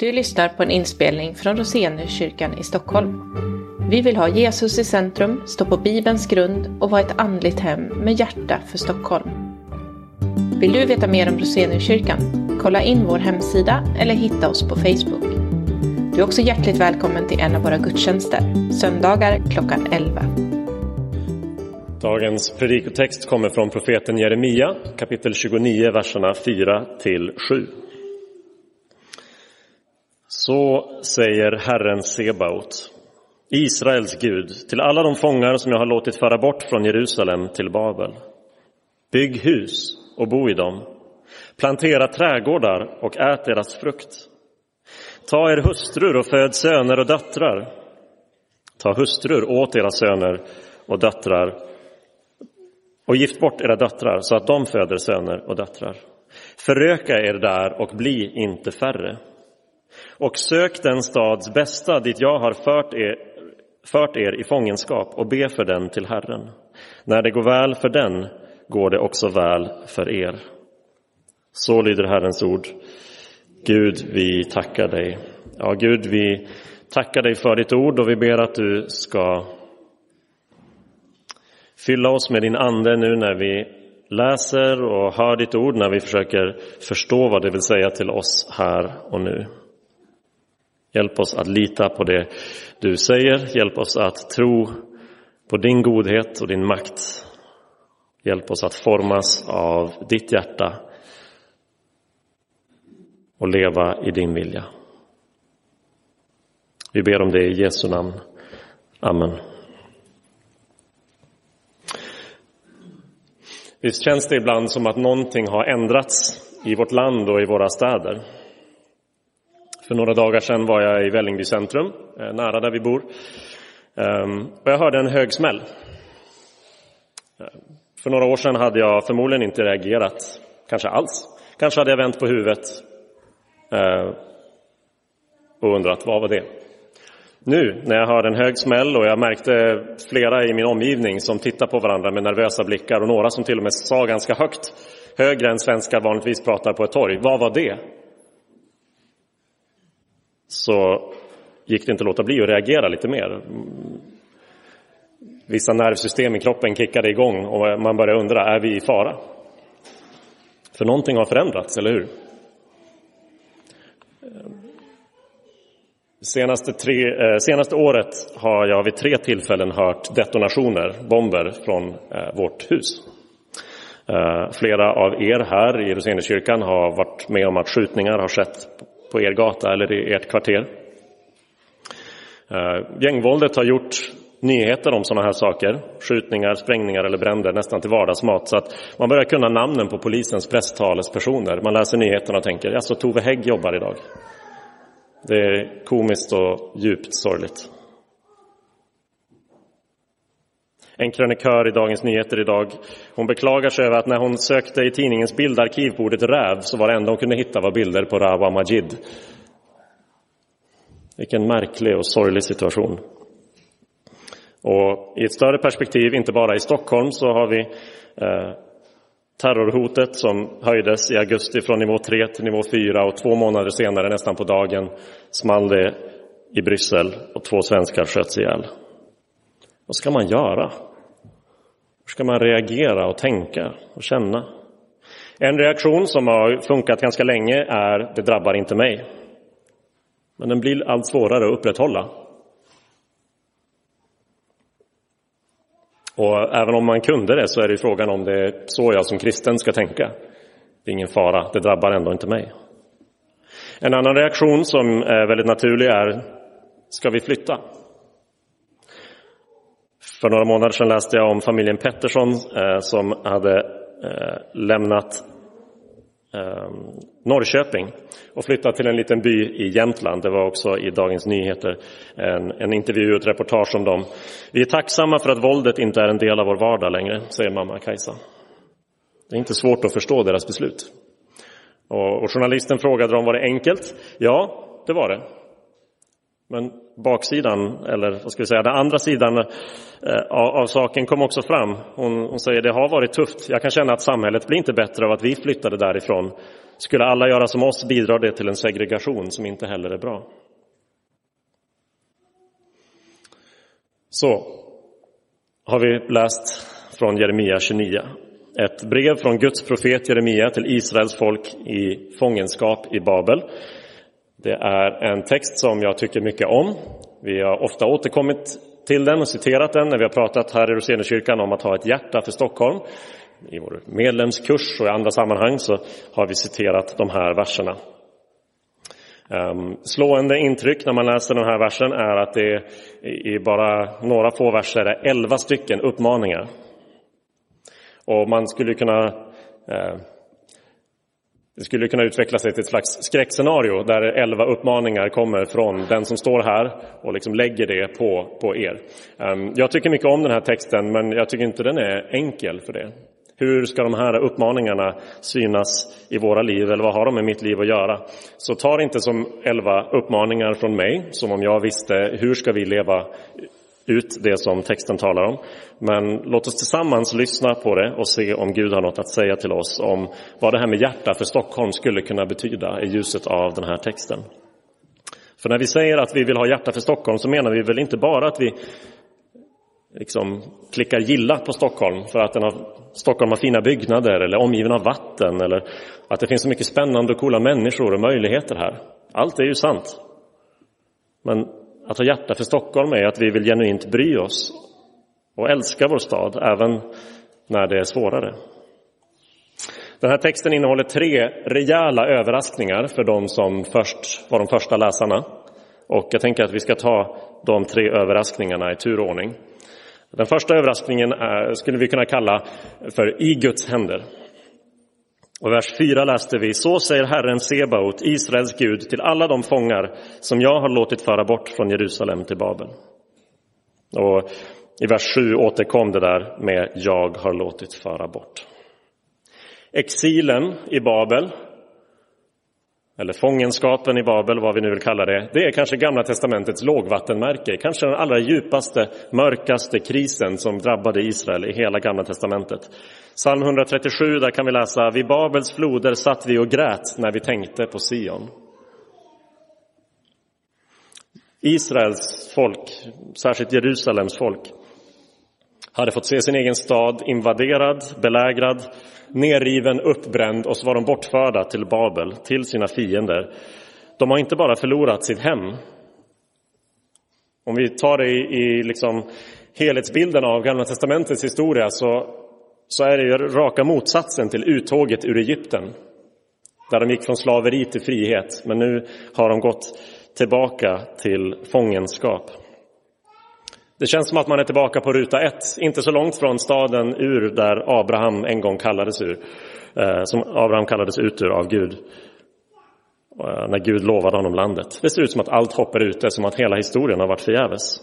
Du lyssnar på en inspelning från Roseniuskyrkan i Stockholm. Vi vill ha Jesus i centrum, stå på Bibelns grund och vara ett andligt hem med hjärta för Stockholm. Vill du veta mer om Roseniuskyrkan? Kolla in vår hemsida eller hitta oss på Facebook. Du är också hjärtligt välkommen till en av våra gudstjänster, söndagar klockan 11. Dagens predikotext kommer från profeten Jeremia, kapitel 29, verserna 4 till 7. Så säger Herren Sebaot, Israels Gud, till alla de fångar som jag har låtit föra bort från Jerusalem till Babel. Bygg hus och bo i dem. Plantera trädgårdar och ät deras frukt. Ta er hustrur och föd söner och döttrar. Ta hustrur åt era söner och döttrar och gift bort era döttrar så att de föder söner och döttrar. Föröka er där och bli inte färre. Och sök den stads bästa dit jag har fört er, fört er i fångenskap och be för den till Herren. När det går väl för den går det också väl för er. Så lyder Herrens ord. Gud, vi tackar dig. Ja, Gud, vi tackar dig för ditt ord och vi ber att du ska fylla oss med din ande nu när vi läser och hör ditt ord, när vi försöker förstå vad det vill säga till oss här och nu. Hjälp oss att lita på det du säger. Hjälp oss att tro på din godhet och din makt. Hjälp oss att formas av ditt hjärta och leva i din vilja. Vi ber om det i Jesu namn. Amen. Visst känns det ibland som att någonting har ändrats i vårt land och i våra städer. För några dagar sedan var jag i Vällingby centrum, eh, nära där vi bor. Ehm, och jag hörde en hög smäll. Eh, för några år sedan hade jag förmodligen inte reagerat, kanske alls. Kanske hade jag vänt på huvudet eh, och undrat, vad var det? Nu när jag hörde en hög smäll och jag märkte flera i min omgivning som tittade på varandra med nervösa blickar och några som till och med sa ganska högt, högre än svenskar vanligtvis pratar på ett torg, vad var det? Så gick det inte att låta bli att reagera lite mer. Vissa nervsystem i kroppen kickade igång och man började undra, är vi i fara? För någonting har förändrats, eller hur? Senaste, tre, eh, senaste året har jag vid tre tillfällen hört detonationer, bomber, från eh, vårt hus. Eh, flera av er här i Roseniuskyrkan har varit med om att skjutningar har skett på er gata eller i ert kvarter. Eh, gängvåldet har gjort nyheter om sådana här saker, skjutningar, sprängningar eller bränder nästan till vardagsmat så att man börjar kunna namnen på polisens presstalespersoner. Man läser nyheterna och tänker, alltså Tove Hägg jobbar idag. Det är komiskt och djupt sorgligt. En krönikör i Dagens Nyheter idag, hon beklagar sig över att när hon sökte i tidningens bildarkiv på ordet räv så var det enda hon kunde hitta var bilder på Rawa Majid. Vilken märklig och sorglig situation. Och i ett större perspektiv, inte bara i Stockholm, så har vi eh, terrorhotet som höjdes i augusti från nivå 3 till nivå 4 och två månader senare, nästan på dagen, small det i Bryssel och två svenskar sköts ihjäl. Vad ska man göra? Hur ska man reagera och tänka och känna? En reaktion som har funkat ganska länge är det drabbar inte mig. Men den blir allt svårare att upprätthålla. Och även om man kunde det så är det frågan om det är så jag som kristen ska tänka. Det är ingen fara, det drabbar ändå inte mig. En annan reaktion som är väldigt naturlig är, ska vi flytta? För några månader sedan läste jag om familjen Pettersson eh, som hade eh, lämnat ehm, Norrköping och flyttat till en liten by i Jämtland. Det var också i Dagens Nyheter en, en intervju och ett reportage om dem. Vi är tacksamma för att våldet inte är en del av vår vardag längre, säger mamma Kajsa. Det är inte svårt att förstå deras beslut. Och, och journalisten frågade dem, var det enkelt? Ja, det var det. Men baksidan, eller vad ska vi säga, den andra sidan eh, av, saken kom också fram. Hon, hon säger det har varit tufft. Jag kan känna att samhället blir inte bättre av att vi flyttade därifrån. Skulle alla göra som oss bidrar det till en segregation som inte heller är bra. Så har vi läst från Jeremia 29. Ett brev från Guds profet Jeremia till Israels folk i fångenskap i Babel. Det är en text som jag tycker mycket om. Vi har ofta återkommit till den och citerat den när vi har pratat här i Rosenekyrkan om att ha ett hjärta för Stockholm. I vår medlemskurs och i andra sammanhang så har vi citerat de här verserna. Ehm, slående intryck när man läser den här versen är att det i bara några få verser är elva stycken uppmaningar. Och man skulle kunna eh, det skulle kunna utveckla sig till ett slags skräckscenario där elva uppmaningar kommer från den som står här och liksom lägger det på, på er. Ehm, jag tycker mycket om den här texten men jag tycker inte den är enkel för det. Hur ska de här uppmaningarna synas i våra liv eller vad har de med mitt liv att göra? Så ta det inte som elva uppmaningar från mig, som om jag visste hur ska vi leva ut det som texten talar om. Men låt oss tillsammans lyssna på det och se om Gud har något att säga till oss om vad det här med hjärta för Stockholm skulle kunna betyda i ljuset av den här texten. För när vi säger att vi vill ha hjärta för Stockholm så menar vi väl inte bara att vi liksom klickar gilla på Stockholm för att den har, Stockholm har fina byggnader eller omgiven av vatten eller att det finns så mycket spännande och coola människor och möjligheter här. Allt är ju sant. Men att ha hjärta för Stockholm är att vi vill genuint bry oss och älska vår stad även när det är svårare. Den här texten innehåller tre rejäla överraskningar för de som först var de första läsarna. Och jag tänker att vi ska ta de tre överraskningarna i turordning. Den första överraskningen är, skulle vi kunna kalla för i Guds händer. Och vers 4 läste vi, så säger Herren Sebaot, Israels Gud, till alla de fångar som jag har låtit föra bort från Jerusalem till Babel. Och i vers 7 återkom det där med jag har låtit föra bort. Exilen i Babel eller fångenskapen i Babel, vad vi nu vill kalla det, det är kanske Gamla testamentets lågvattenmärke, kanske den allra djupaste, mörkaste krisen som drabbade Israel i hela Gamla testamentet. Psalm 137, där kan vi läsa, vid Babels floder satt vi och grät när vi tänkte på Sion. Israels folk, särskilt Jerusalems folk, hade fått se sin egen stad invaderad, belägrad, nerriven, uppbränd och så var de bortförda till Babel, till sina fiender. De har inte bara förlorat sitt hem. Om vi tar det i, i liksom helhetsbilden av Gamla testamentets historia så, så är det ju raka motsatsen till uttåget ur Egypten. Där de gick från slaveri till frihet, men nu har de gått tillbaka till fångenskap. Det känns som att man är tillbaka på ruta ett, inte så långt från staden Ur där Abraham en gång kallades ur, eh, som Abraham kallades ut ur av Gud. Eh, när Gud lovade honom landet. Det ser ut som att allt hopp är ute, som att hela historien har varit förgäves.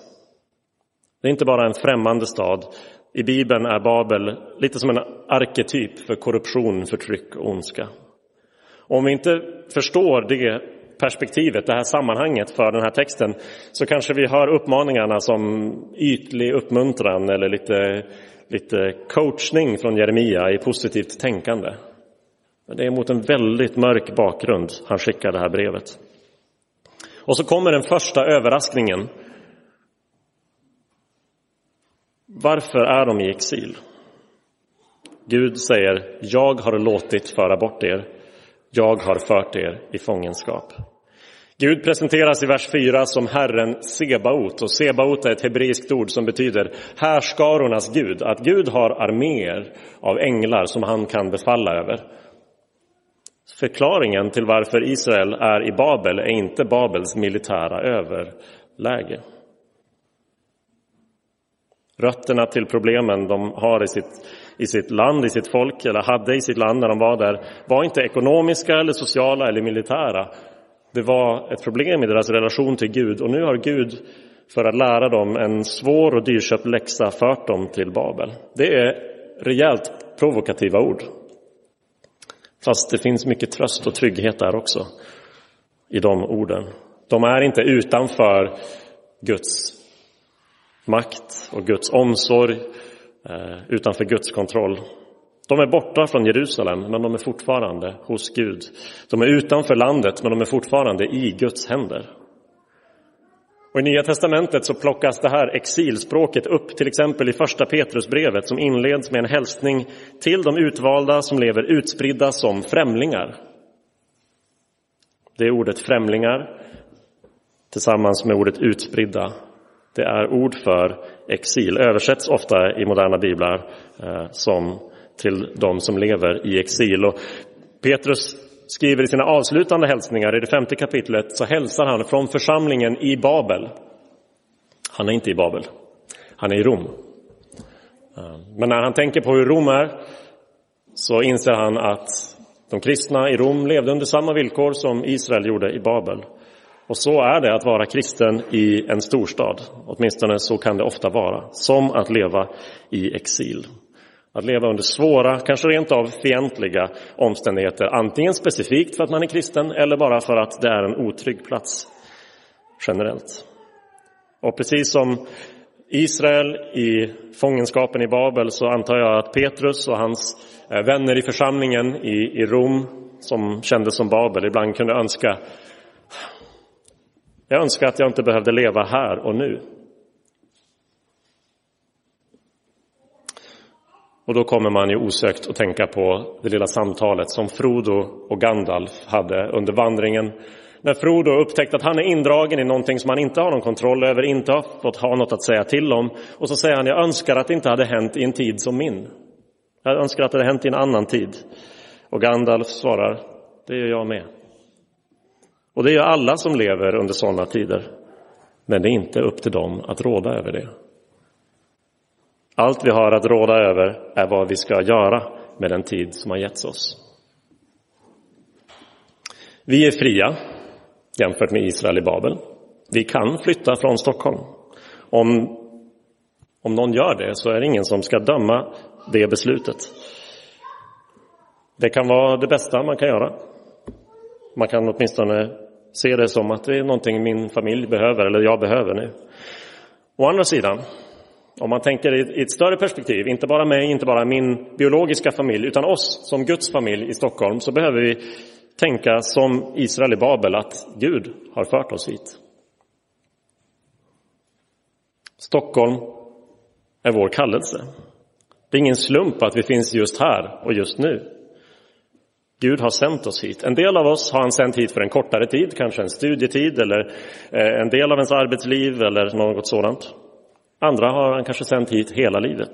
Det är inte bara en främmande stad. I Bibeln är Babel lite som en arketyp för korruption, förtryck och ondska. Och om vi inte förstår det perspektivet, det här sammanhanget för den här texten så kanske vi hör uppmaningarna som ytlig uppmuntran eller lite, lite coachning från Jeremia i positivt tänkande. Men det är mot en väldigt mörk bakgrund han skickar det här brevet. Och så kommer den första överraskningen. Varför är de i exil? Gud säger, jag har låtit föra bort er jag har fört er i fångenskap. Gud presenteras i vers 4 som Herren Sebaot och Sebaot är ett hebreiskt ord som betyder härskarornas Gud, att Gud har arméer av änglar som han kan befalla över. Förklaringen till varför Israel är i Babel är inte Babels militära överläge. Rötterna till problemen de har i sitt i sitt land, i sitt folk, eller hade i sitt land när de var där, var inte ekonomiska eller sociala eller militära. Det var ett problem i deras relation till Gud och nu har Gud för att lära dem en svår och dyrköpt läxa fört dem till Babel. Det är rejält provokativa ord. Fast det finns mycket tröst och trygghet där också i de orden. De är inte utanför Guds makt och Guds omsorg eh, utanför Guds kontroll. De är borta från Jerusalem, men de är fortfarande hos Gud. De är utanför landet, men de är fortfarande i Guds händer. Och I Nya testamentet så plockas det här exilspråket upp, till exempel i första Petrusbrevet som inleds med en hälsning till de utvalda som lever utspridda som främlingar. Det är ordet främlingar tillsammans med ordet utspridda. Det är ord för exil, översätts ofta i moderna biblar eh, som till de som lever i exil. Och Petrus skriver i sina avslutande hälsningar i det femte kapitlet så hälsar han från församlingen i Babel. Han är inte i Babel, han är i Rom. Eh, men när han tänker på hur Rom är så inser han att de kristna i Rom levde under samma villkor som Israel gjorde i Babel. Och så är det att vara kristen i en storstad. Åtminstone så kan det ofta vara. Som att leva i exil. Att leva under svåra, kanske rent av fientliga omständigheter. Antingen specifikt för att man är kristen eller bara för att det är en otrygg plats generellt. Och precis som Israel i fångenskapen i Babel så antar jag att Petrus och hans eh, vänner i församlingen i, i Rom som kändes som Babel ibland kunde önska jag önskar att jag inte behövde leva här och nu. Och då kommer man ju osökt att tänka på det lilla samtalet som Frodo och Gandalf hade under vandringen. När Frodo upptäckte att han är indragen i någonting som han inte har någon kontroll över, inte har fått ha något att säga till om. Och så säger han, jag önskar att det inte hade hänt i en tid som min. Jag önskar att det hade hänt i en annan tid. Och Gandalf svarar, det gör jag med. Och det gör alla som lever under sådana tider. Men det är inte upp till dem att råda över det. Allt vi har att råda över är vad vi ska göra med den tid som har getts oss. Vi är fria jämfört med Israel i Babel. Vi kan flytta från Stockholm. Om, om någon gör det så är det ingen som ska döma det beslutet. Det kan vara det bästa man kan göra. Man kan åtminstone se det som att det är någonting min familj behöver eller jag behöver nu. Å andra sidan, om man tänker i ett större perspektiv, inte bara mig, inte bara min biologiska familj, utan oss som Guds familj i Stockholm, så behöver vi tänka som Israel i Babel, att Gud har fört oss hit. Stockholm är vår kallelse. Det är ingen slump att vi finns just här och just nu. Gud har sänt oss hit. En del av oss har han sänt hit för en kortare tid, kanske en studietid eller eh, en del av ens arbetsliv eller något sådant. Andra har han kanske sänt hit hela livet.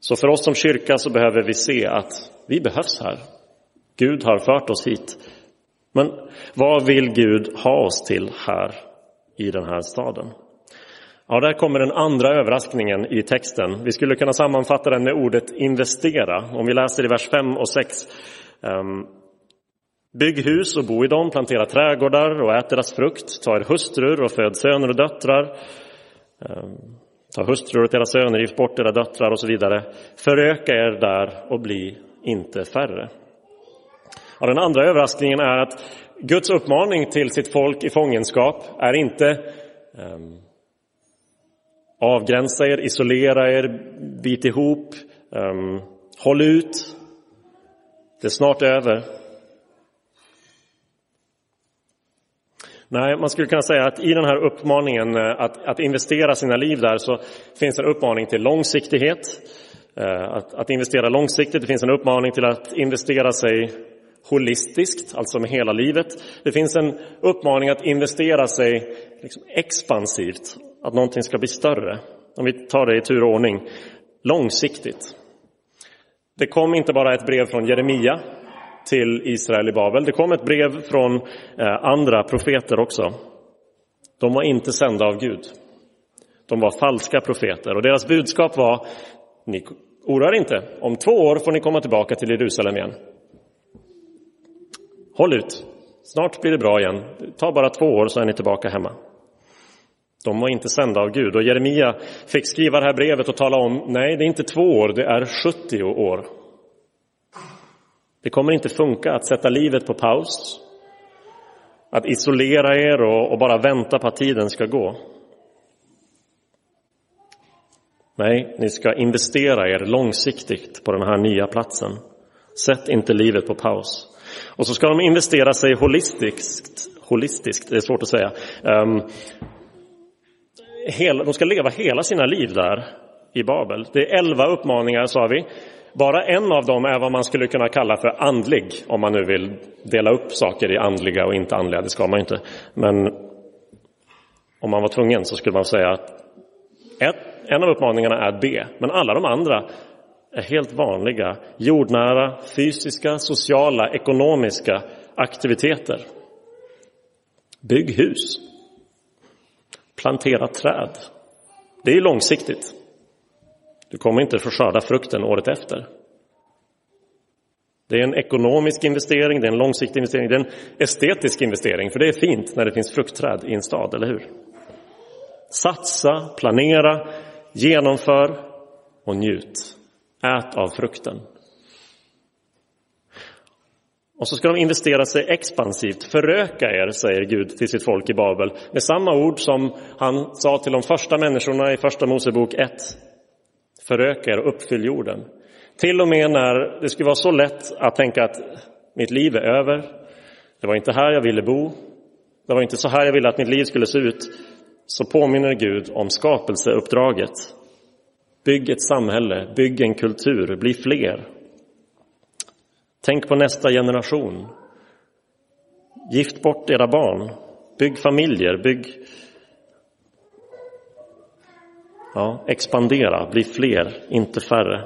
Så för oss som kyrka så behöver vi se att vi behövs här. Gud har fört oss hit. Men vad vill Gud ha oss till här i den här staden? Ja, där kommer den andra överraskningen i texten. Vi skulle kunna sammanfatta den med ordet investera. Om vi läser i vers 5 och 6. Bygg hus och bo i dem, plantera trädgårdar och ät deras frukt, ta er hustrur och föd söner och döttrar. Ehm, ta hustrur och deras söner, gift bort era döttrar och så vidare. Föröka er där och bli inte färre. Ja, den andra överraskningen är att Guds uppmaning till sitt folk i fångenskap är inte um, avgränsa er, isolera er, bit ihop, um, håll ut. Det är snart över. Nej, man skulle kunna säga att i den här uppmaningen eh, att, att investera sina liv där så finns en uppmaning till långsiktighet. Eh, att, att, investera långsiktigt, det finns en uppmaning till att investera sig holistiskt, alltså med hela livet. Det finns en uppmaning att investera sig liksom expansivt, att någonting ska bli större. Om vi tar det i tur och ordning. Långsiktigt. Det kom inte bara ett brev från Jeremia till Israel i Babel. Det kom ett brev från eh, andra profeter också. De var inte sända av Gud. De var falska profeter och deras budskap var ni oroar inte, om två år får ni komma tillbaka till Jerusalem igen. Håll ut, snart blir det bra igen. Ta bara två år så är ni tillbaka hemma. De var inte sända av Gud och Jeremia fick skriva det här brevet och tala om nej, det är inte två år, det är 70 år. Det kommer inte funka att sätta livet på paus. att isolera er och, och bara vänta på att tiden ska gå. Nej, ni ska investera er långsiktigt på den här nya platsen. Sätt inte livet på paus. Och så ska de investera sig holistiskt, holistiskt det är svårt att säga. Ehm, um, hela, de ska leva hela sina liv där i Babel. Det är elva uppmaningar sa vi. Bara en av dem är vad man skulle kunna kalla för andlig, om man nu vill dela upp saker i andliga och inte andliga, det ska man inte. Men om man var tvungen så skulle man säga att ett, en av uppmaningarna är att be, men alla de andra är helt vanliga, jordnära, fysiska, sociala, ekonomiska aktiviteter. Bygg hus. Plantera träd. Det är långsiktigt. Du kommer inte få skörda frukten året efter. Det är en ekonomisk investering, det är en långsiktig investering, det är en estetisk investering, för det är fint när det finns fruktträd i en stad, eller hur? Satsa, planera, genomför och njut. Ät av frukten. Och så ska de investera sig expansivt, föröka er, säger Gud till sitt folk i Babel, med samma ord som han sa till de första människorna i Första Mosebok 1. Föröka er och uppfyll jorden. Till och med när det skulle vara så lätt att tänka att mitt liv är över, det var inte här jag ville bo, det var inte så här jag ville att mitt liv skulle se ut, så påminner Gud om skapelseuppdraget. Bygg ett samhälle, bygg en kultur, bli fler. Tänk på nästa generation. Gift bort era barn, bygg familjer, bygg Ja, expandera, bli fler, inte färre.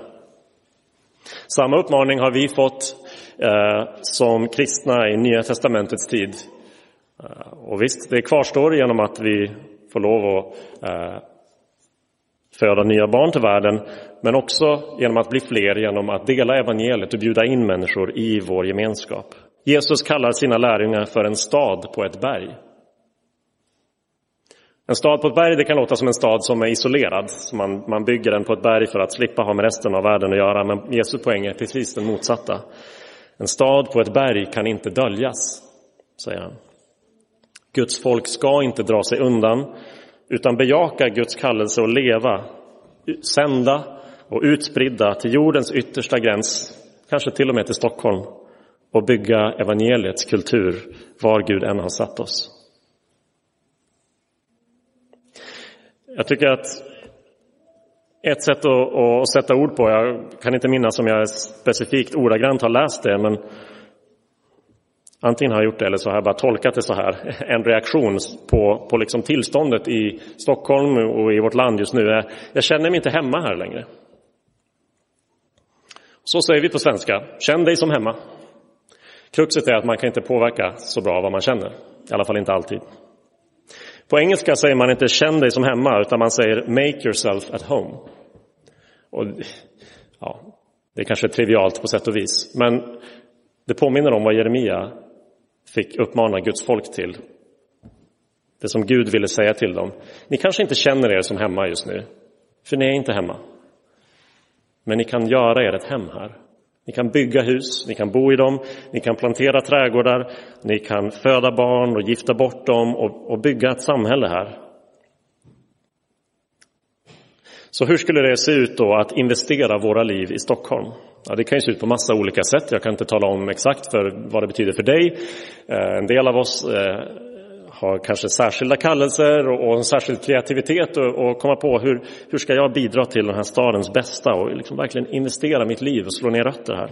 Samma uppmaning har vi fått eh, som kristna i Nya testamentets tid. Eh, och visst, det kvarstår genom att vi får lov att eh, föda nya barn till världen, men också genom att bli fler genom att dela evangeliet och bjuda in människor i vår gemenskap. Jesus kallar sina lärjungar för en stad på ett berg. En stad på ett berg det kan låta som en stad som är isolerad. Så man, man bygger den på ett berg för att slippa ha med resten av världen att göra. Men Jesu poäng är precis den motsatta. En stad på ett berg kan inte döljas, säger han. Guds folk ska inte dra sig undan utan bejaka Guds kallelse och leva, sända och utspridda till jordens yttersta gräns, kanske till och med till Stockholm och bygga evangeliets kultur var Gud än har satt oss. Jag tycker att ett sätt att, att, sätta ord på, jag kan inte minnas om jag specifikt ordagrant har läst det, men antingen har jag gjort det eller så har jag bara tolkat det så här. En reaktion på, på liksom tillståndet i Stockholm och i vårt land just nu är, jag känner mig inte hemma här längre. Så säger vi på svenska, känn dig som hemma. Kruxet är att man kan inte påverka så bra vad man känner, i alla fall inte alltid. På engelska säger man inte känn dig som hemma, utan man säger make yourself at home. Och, ja, det är kanske är trivialt på sätt och vis, men det påminner om vad Jeremia fick uppmana Guds folk till. Det som Gud ville säga till dem. Ni kanske inte känner er som hemma just nu, för ni är inte hemma. Men ni kan göra er ett hem här. Ni kan bygga hus, ni kan bo i dem, ni kan plantera trädgårdar, ni kan föda barn och gifta bort dem och, och bygga ett samhälle här. Så hur skulle det se ut då att investera våra liv i Stockholm? Ja, det kan ju se ut på massa olika sätt. Jag kan inte tala om exakt för vad det betyder för dig. Eh, en del av oss eh, har kanske särskilda kallelser och en särskild kreativitet och, komma på hur, hur ska jag bidra till den här stadens bästa och liksom verkligen investera mitt liv och slå ner rötter här.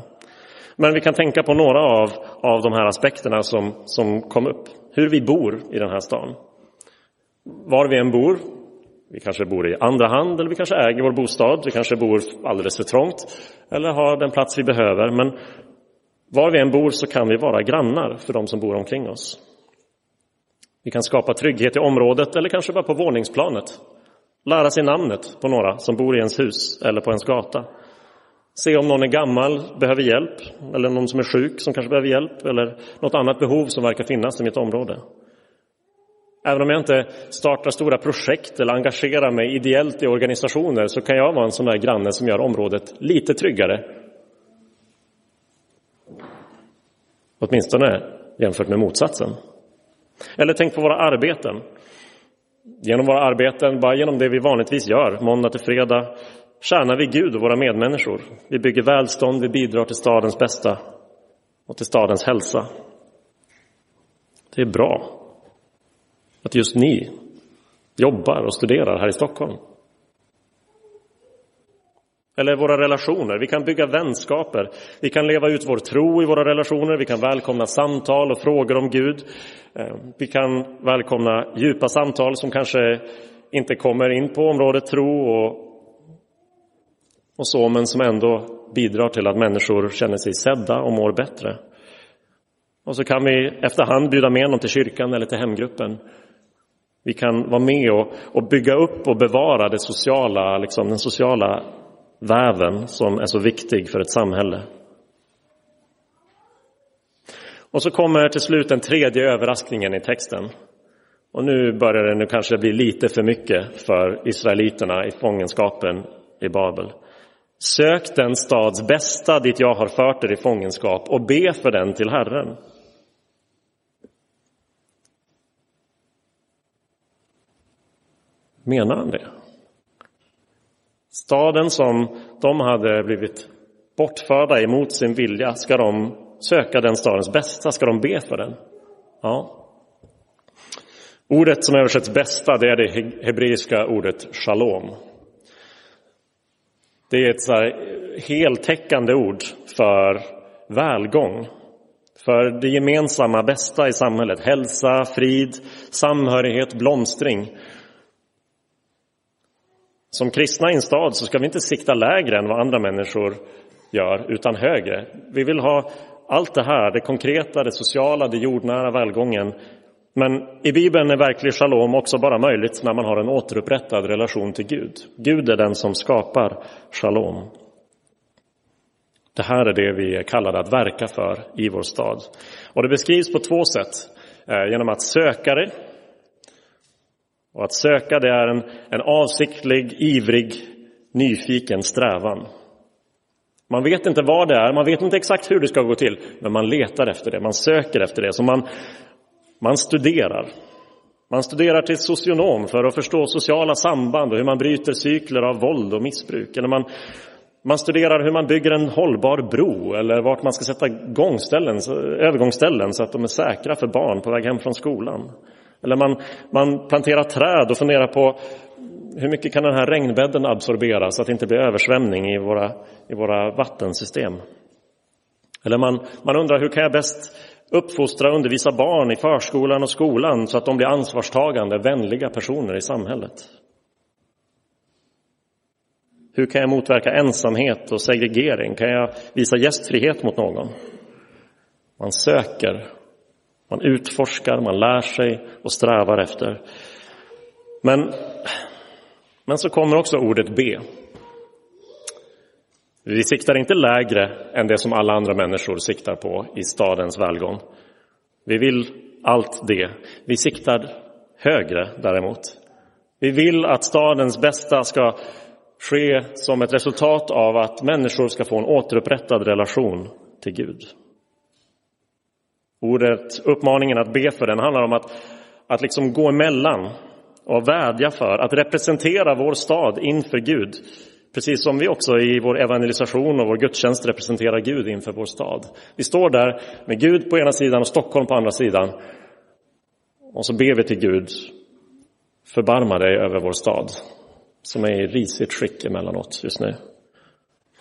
Men vi kan tänka på några av, av de här aspekterna som, som kom upp. Hur vi bor i den här stan. Var vi än bor, vi kanske bor i andra hand eller vi kanske äger vår bostad, vi kanske bor alldeles för trångt eller har den plats vi behöver. Men var vi än bor så kan vi vara grannar för de som bor omkring oss. Vi kan skapa trygghet i området eller kanske bara på våningsplanet. Lära sig namnet på några som bor i ens hus eller på ens gata. Se om någon är gammal, behöver hjälp, eller någon som är sjuk som kanske behöver hjälp, eller något annat behov som verkar finnas i mitt område. Även om jag inte startar stora projekt eller engagerar mig ideellt i organisationer så kan jag vara en sån där granne som gör området lite tryggare. Åtminstone jämfört med motsatsen. Eller tänk på våra arbeten. Genom våra arbeten, bara genom det vi vanligtvis gör, måndag till fredag, tjänar vi Gud och våra medmänniskor. Vi bygger välstånd, vi bidrar till stadens bästa och till stadens hälsa. Det är bra att just ni jobbar och studerar här i Stockholm. Eller våra relationer. Vi kan bygga vänskaper. Vi kan leva ut vår tro i våra relationer. Vi kan välkomna samtal och frågor om Gud. Eh, vi kan välkomna djupa samtal som kanske inte kommer in på området tro och, och så, men som ändå bidrar till att människor känner sig sedda och mår bättre. Och så kan vi efterhand bjuda med någon till kyrkan eller till hemgruppen. Vi kan vara med och, och bygga upp och bevara det sociala, liksom, den sociala väven som är så viktig för ett samhälle. Och så kommer till slut den tredje överraskningen i texten. Och nu börjar det nu kanske bli lite för mycket för israeliterna i fångenskapen i Babel. Sök den stads bästa dit jag har fört er i fångenskap och be för den till Herren. Menar han det? Staden som de hade blivit bortförda emot sin vilja, ska de söka den stadens bästa? Ska de be för den? Ja. Ordet som översätts bästa, det är det hebreiska ordet shalom. Det är ett så heltäckande ord för välgång, för det gemensamma bästa i samhället. Hälsa, frid, samhörighet, blomstring. Som kristna i en stad så ska vi inte sikta lägre än vad andra människor gör, utan högre. Vi vill ha allt det här, det konkreta, det sociala, det jordnära, välgången. Men i Bibeln är verklig shalom också bara möjligt när man har en återupprättad relation till Gud. Gud är den som skapar shalom. Det här är det vi är kallade att verka för i vår stad. Och det beskrivs på två sätt. Eh, genom att söka det och att söka det är en, en avsiktlig, ivrig, nyfiken strävan. Man vet inte vad det är, man vet inte exakt hur det ska gå till, men man letar efter det, man söker efter det. Så man, man studerar. Man studerar till socionom för att förstå sociala samband och hur man bryter cykler av våld och missbruk. Eller man, man studerar hur man bygger en hållbar bro eller vart man ska sätta gångställen, övergångsställen så att de är säkra för barn på väg hem från skolan. Eller man, man planterar träd och funderar på hur mycket kan den här regnbädden absorbera så att det inte blir översvämning i våra, i våra vattensystem? Eller man, man undrar hur kan jag bäst uppfostra och undervisa barn i förskolan och skolan så att de blir ansvarstagande, vänliga personer i samhället? Hur kan jag motverka ensamhet och segregering? Kan jag visa gästfrihet mot någon? Man söker man utforskar, man lär sig och strävar efter. Men, men så kommer också ordet be. Vi siktar inte lägre än det som alla andra människor siktar på i stadens välgång. Vi vill allt det. Vi siktar högre däremot. Vi vill att stadens bästa ska ske som ett resultat av att människor ska få en återupprättad relation till Gud. Ordet, uppmaningen att be för den handlar om att, att liksom gå emellan och vädja för, att representera vår stad inför Gud. Precis som vi också i vår evangelisation och vår gudstjänst representerar Gud inför vår stad. Vi står där med Gud på ena sidan och Stockholm på andra sidan. Och så ber vi till Gud, förbarma dig över vår stad, som är i risigt skick emellanåt just nu.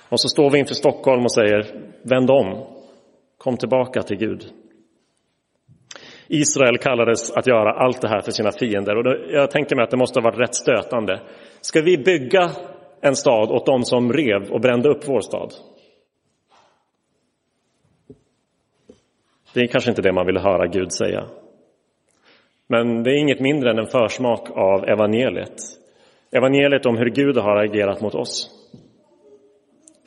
Och så står vi inför Stockholm och säger, vänd om, kom tillbaka till Gud. Israel kallades att göra allt det här för sina fiender och jag tänker mig att det måste ha varit rätt stötande. Ska vi bygga en stad åt dem som rev och brände upp vår stad? Det är kanske inte det man vill höra Gud säga. Men det är inget mindre än en försmak av evangeliet. Evangeliet om hur Gud har agerat mot oss.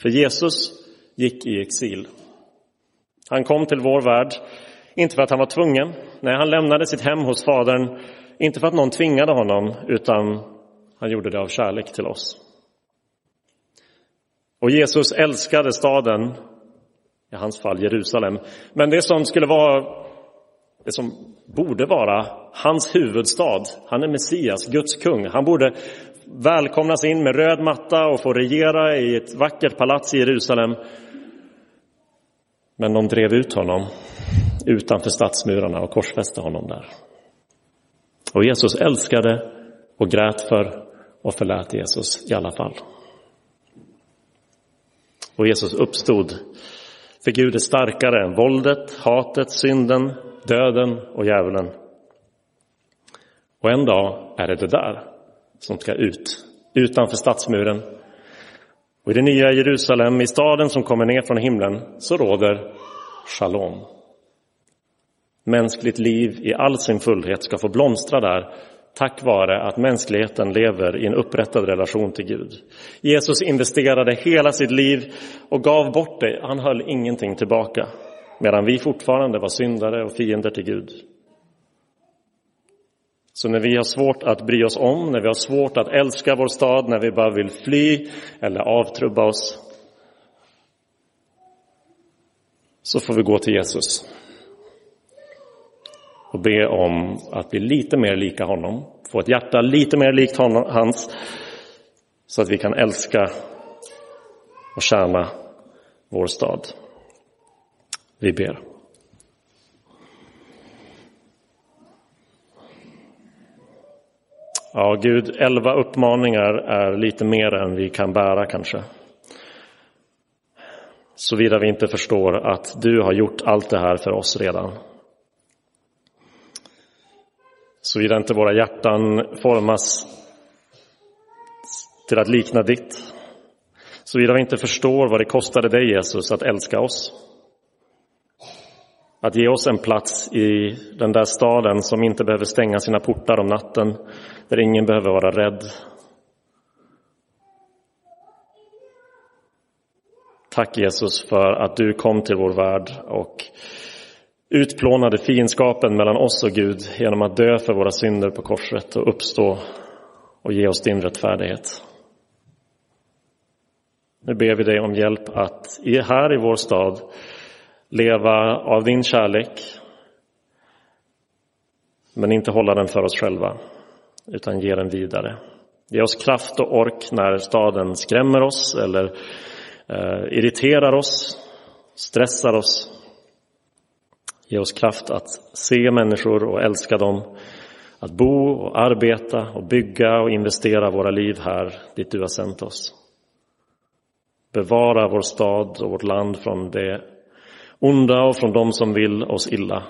För Jesus gick i exil. Han kom till vår värld inte för att han var tvungen. Nej, han lämnade sitt hem hos Fadern, inte för att någon tvingade honom, utan han gjorde det av kärlek till oss. Och Jesus älskade staden, i hans fall Jerusalem. Men det som skulle vara det som borde vara hans huvudstad. Han är Messias, Guds kung. Han borde välkomnas in med röd matta och få regera i ett vackert palats i Jerusalem. Men de drev ut honom utanför stadsmurarna och korsfäste honom där. Och Jesus älskade och grät för och förlät Jesus i alla fall. Och Jesus uppstod. För Gud är starkare än våldet, hatet, synden, döden och djävulen. Och en dag är det det där som ska ut, utanför stadsmuren. Och i det nya Jerusalem, i staden som kommer ner från himlen, så råder shalom. Mänskligt liv i all sin fullhet ska få blomstra där tack vare att mänskligheten lever i en upprättad relation till Gud. Jesus investerade hela sitt liv och gav bort det. Han höll ingenting tillbaka medan vi fortfarande var syndare och fiender till Gud. Så när vi har svårt att bry oss om, när vi har svårt att älska vår stad, när vi bara vill fly eller avtrubba oss, så får vi gå till Jesus och be om att bli lite mer lika honom, få ett hjärta lite mer likt honom, hans, så att vi kan älska och tjäna vår stad. Vi ber. Ja, Gud, elva uppmaningar är lite mer än vi kan bära kanske. Såvida vi inte förstår att du har gjort allt det här för oss redan. Såvida inte våra hjärtan formas till att likna ditt. Såvida vi inte förstår vad det kostade dig Jesus att älska oss. Att ge oss en plats i den där staden som inte behöver stänga sina portar om natten, där ingen behöver vara rädd. Tack Jesus för att du kom till vår värld och utplånade fiendskapen mellan oss och Gud genom att dö för våra synder på korset och uppstå och ge oss din rättfärdighet. Nu ber vi dig om hjälp att här i vår stad leva av din kärlek men inte hålla den för oss själva utan ge den vidare. Ge oss kraft och ork när staden skrämmer oss eller eh, irriterar oss, stressar oss. Ge oss kraft att se människor och älska dem, att bo och arbeta och bygga och investera våra liv här dit du har sänt oss. Bevara vår stad och vårt land från det onda och från dem som vill oss illa.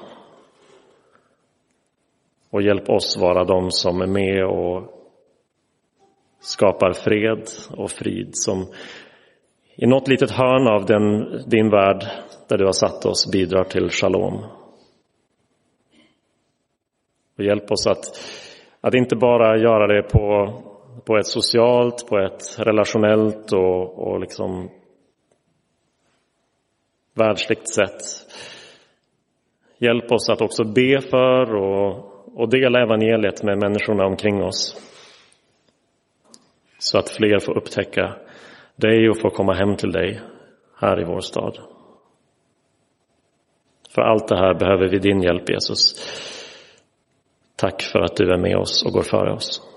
Och hjälp oss vara de som är med och skapar fred och frid som i något litet hörn av den, din värld där du har satt oss bidrar till shalom. Och hjälp oss att, att inte bara göra det på, på ett socialt, på ett relationellt och, och liksom världsligt sätt. Hjälp oss att också be för och, och dela evangeliet med människorna omkring oss. Så att fler får upptäcka dig och få komma hem till dig här i vår stad. För allt det här behöver vi din hjälp Jesus. Tack för att du är med oss och går före oss.